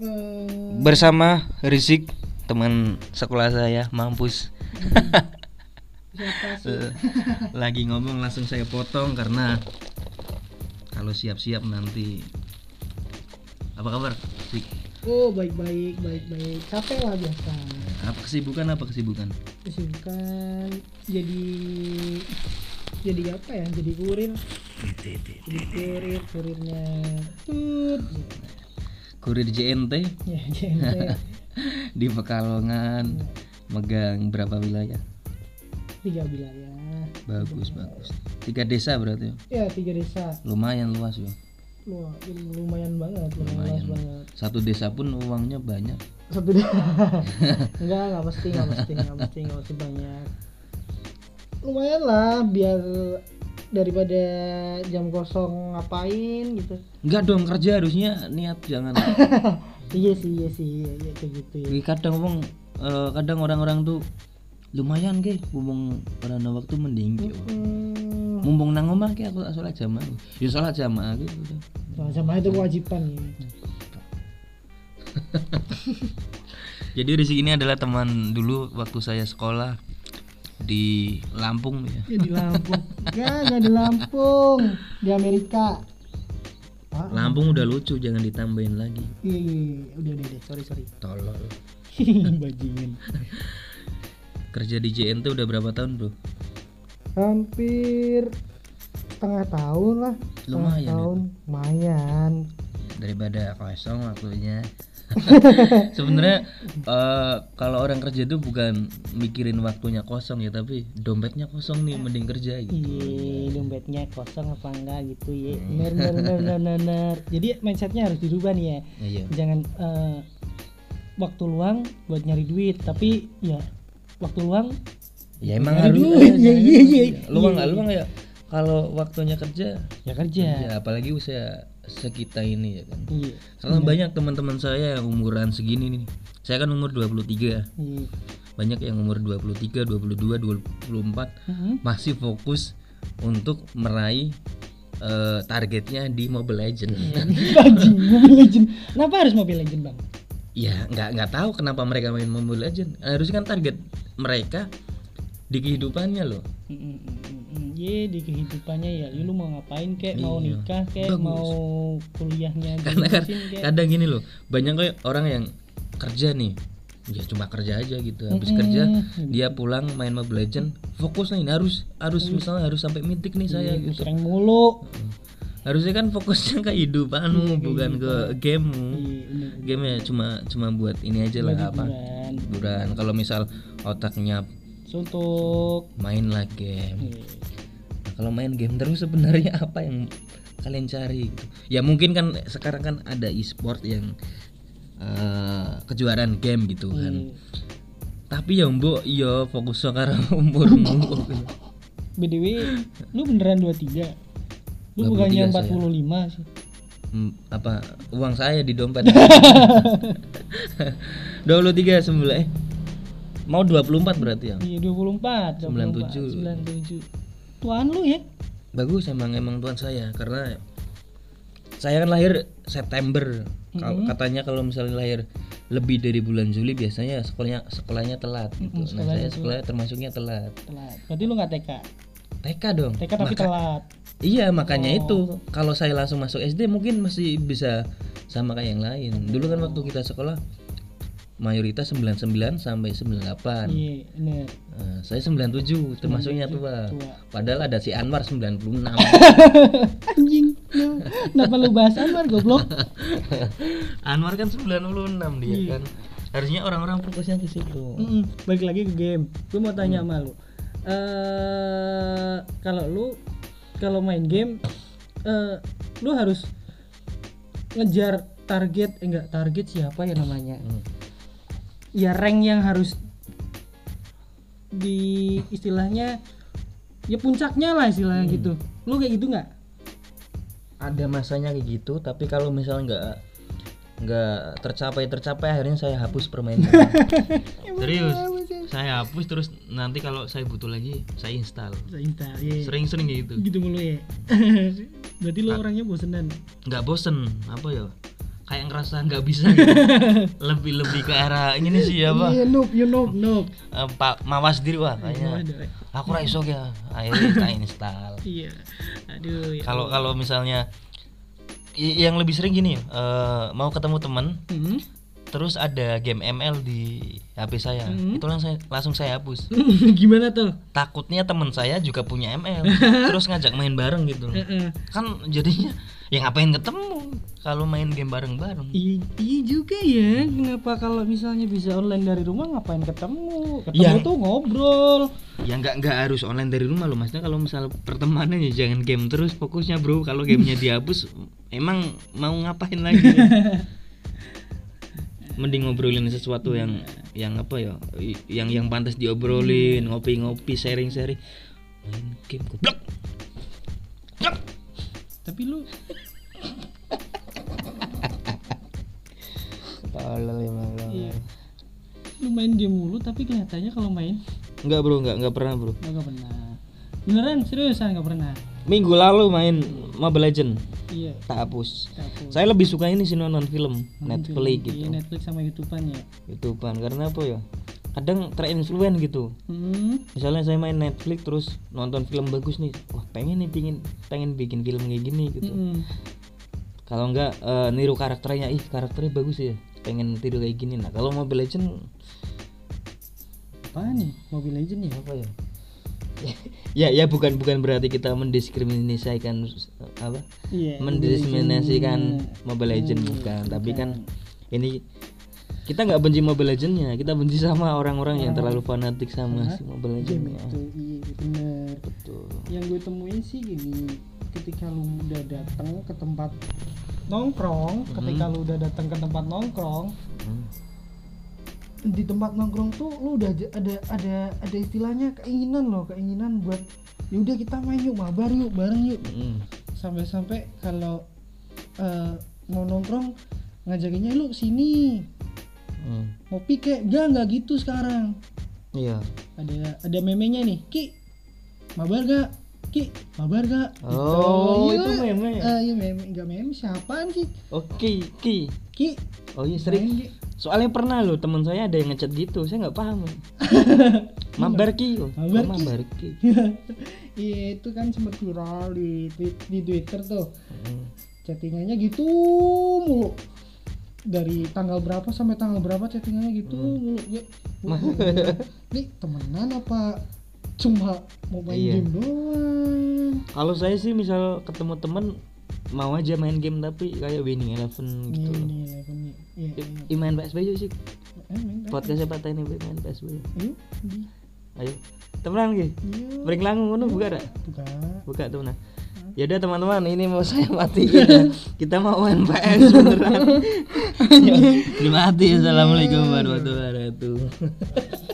Eh, bersama Rizik teman sekolah saya mampus? Eh, lagi ngomong langsung saya potong karena kalau siap-siap nanti. Apa kabar Zik? Oh baik baik baik baik capek lah biasa. Apa kesibukan apa kesibukan? Kesibukan jadi jadi apa ya? Jadi kurir. Jadi kurir kurirnya tut kurir JNT ya gente di Pekalongan. Megang berapa wilayah? Tiga wilayah. Bagus bagus. Tiga desa berarti? Ya tiga desa. Lumayan luas ya Wah, lumayan banget lumayan, Lumayan. luas banget. Satu desa pun uangnya banyak. Satu desa. Enggak enggak mesti enggak mesti enggak mesti enggak mesti banyak. Lumayan lah biar daripada jam kosong ngapain gitu. Enggak dong kerja harusnya niat jangan. Iya sih iya sih iya, iya, kayak gitu ya kadang ngomong eh, kadang orang-orang tuh lumayan ke mumpung pada waktu mending ke. hmm, mumpung nang omah ke aku sholat jamaah. Ya sholat jamaah gitu sama sama itu kewajiban ya. jadi Rizky ini adalah teman dulu waktu saya sekolah di Lampung ya. Ya di Lampung. Enggak enggak di Lampung. Di Amerika. Ah, Lampung udah lucu jangan ditambahin lagi. Iya, iya, iya. udah udah udah. Sorry sorry. Tolol. Bajingan. Kerja di JNT udah berapa tahun bro? Hampir setengah tahun lah. Setengah Lumayan tahun. lumayan daripada kosong waktunya. Sebenarnya eh, kalau orang kerja tuh bukan mikirin waktunya kosong ya tapi dompetnya kosong nih mending kerja gitu. Iya dompetnya kosong apa enggak gitu ya bener bener bener bener, bener. jadi mindsetnya harus dirubah nih ya. Iya. Jangan eh, waktu luang buat nyari duit tapi ya waktu luang ya emang Nyari harus. duit, iya, iya, iya. luang nggak? Luang ya kalau waktunya kerja ya kerja. ya apalagi usia sekita ini ya kan iya karena banyak teman-teman saya yang umuran segini nih saya kan umur 23 iya banyak yang umur 23 22 24 Mhm. masih fokus untuk meraih eh, targetnya di Mobile Legend. Anjing, Mobile Legend. Kenapa harus Mobile Legend, Bang? ya nggak nggak tahu kenapa mereka main Mobile Legend. Harusnya kan target mereka di kehidupannya loh. Iya di kehidupannya ya, lu mau ngapain kek, mau Iya. nikah kek, Bagus. mau kuliahnya Karena kan kadang gini loh, banyak kayak orang yang kerja nih, ya cuma kerja aja gitu. Habis Mm-mm. kerja dia pulang main Mobile Legend, fokus nih harus harus misalnya harus sampai mitik nih saya Iya, gitu. sering mulu. Harusnya kan fokusnya ke kehidupanmu bukan ke gamemu. Bener. Game ya cuma cuma buat ini aja lah apa? Hiburan. Hiburan. Kalau misal otaknya Suntuk. main lah game. Iya. Kalau main game terus sebenarnya apa yang kalian cari? gitu? Ya mungkin kan sekarang kan ada e-sport yang eh, kejuaraan game gitu kan. Iya. Tapi ya mbok ya fokus sekarang umurmu. BDW, lu beneran 23? Lu 23 bukannya saya. 45 sih? Hmm, apa uang saya di dompet 23 sembilan eh mau 24 berarti ya Iya 24, 97. 97. Tuan lu ya? bagus emang emang tuan saya karena saya kan lahir September Kal- katanya kalau misalnya lahir lebih dari bulan Juli biasanya sekolahnya sekolahnya telat gitu. Mm-mm, nah sekolahnya saya telat. sekolah termasuknya telat Telat. Berarti lu nggak TK? TK dong TK tapi Maka- telat. iya makanya Oh. itu kalau saya langsung masuk SD mungkin masih bisa sama kayak yang lain dulu kan waktu kita sekolah mayoritas 99 sampai 98 Iya. Nah, saya 97 termasuknya tua. tua. Padahal ada si Anwar 96. Anjing. lu- Kenapa lu bahas Anwar goblok? Anwar kan 96 dia Iya. kan. Harusnya orang-orang fokusnya ke situ. Mm-mm, Balik lagi ke game. Gue mau tanya sama lu. Eh kalau lu kalau main game eh lu harus ngejar target eh, enggak target siapa ya namanya? Hmm. Ya rank yang harus di istilahnya ya puncaknya lah istilahnya Hmm. gitu. Lu kayak gitu nggak? Ada masanya kayak gitu, tapi kalau misalnya nggak nggak tercapai tercapai akhirnya saya hapus permainan. Serius. saya hapus terus nanti kalau saya butuh lagi saya install. Saya install, iya. Sering-sering kayak gitu. gitu mulu ya. Berarti lu orangnya bosenan. Nggak bosen apa ya? Kayak ngerasa nggak bisa gitu. lebih lebih ke arah ini nih sih apa Iya, noob, you noob, noob. Eh, Pak mawas diri wah kayaknya Aduh, eh. aku ra iso ya akhirnya tak install Iya. Aduh, ya. kalau kalau misalnya yang lebih sering gini eh, mau ketemu teman Hmm? terus ada game ML di HP saya Mhm. itu langsung saya, langsung saya hapus Gimana tuh? takutnya teman saya juga punya ML terus ngajak main bareng gitu kan jadinya ya ngapain ketemu kalau main game bareng-bareng I- Iya juga ya. Kenapa kalau misalnya bisa online dari rumah ngapain ketemu? Ketemu Yang- tuh ngobrol. ya nggak nggak harus online dari rumah loh maksudnya kalau misal pertemanan ya jangan game terus fokusnya bro kalau gamenya dihapus emang mau ngapain lagi mending ngobrolin sesuatu yang yang apa ya yang yang pantas diobrolin ngopi-ngopi sharing-sharing main game Goblok. Tapi lu Lu main game mulu tapi kelihatannya kalau main Enggak bro, enggak enggak pernah bro. nggak pernah. Beneran seriusan nggak pernah. Minggu lalu main Mobile Legend Iya. tak hapus. Saya lebih suka ini sih nonton film Nonton Netflix film. gitu. Iya, Netflix sama YouTubean ya. YouTubean karena apa ya? Kadang terinfluen gitu. Hmm. Misalnya saya main Netflix terus nonton film bagus nih, wah pengen nih pingin pengen bikin film kayak gini gitu. Mm-mm. Kalau enggak eh, niru karakternya, ih karakternya bagus ya, pengen tiru kayak gini. Nah kalau Mobile Legend Apa nih? Mobile Legend ya? apa ya? ya ya bukan bukan berarti kita mendiskriminasikan apa Iya. mendiskriminasikan Mobile Legend bukan tapi kan ini kita nggak benci Mobile Legendnya kita benci sama orang-orang yang terlalu fanatik sama si Mobile game Legendnya itu iya bener betul yang gue temuin sih gini ketika lu udah datang ke tempat nongkrong ketika lu udah datang ke tempat nongkrong Hmm. di tempat nongkrong tuh lu udah ada ada ada istilahnya keinginan loh keinginan buat yaudah kita main yuk mabar yuk bareng yuk Mm. sampai-sampai kalau eh, mau nongkrong ngajakinnya lu sini Hmm. ngopi kek enggak enggak gitu sekarang iya ada ada memenya nih ki mabar gak ki mabar gak? Oh, Gitu. itu meme. Ya? Eh, iya meme. Enggak meme siapaan sih? Oke ki ki. Oh iya sering main, Ki. soalnya pernah loh teman saya ada yang ngechat gitu. Saya nggak paham. Mabar ki oh, Mabar Ki? mabar ki. Iya itu kan sempat viral di twi- di twitter tuh. Hmm. chattingannya gitu mulu. Dari tanggal berapa sampai tanggal berapa chattingannya gitu Hmm. mulu. Ya nih temenan apa cuma mau main Iya. game doang kalau saya sih misal ketemu temen mau aja main game tapi kayak winning eleven gitu. Loh ini eleven iya iya. Ih, main PSB yuk sih. Eh, podcastnya Pak ini main PSB. Ayo, ayo temenan ki Yuk. break langsung ngono buka dak Buka. buka temenan. Ya udah teman-teman ini mau saya matiin ya. kita mau main PS beneran. Dimati assalamualaikum warahmatullahi wabarakatuh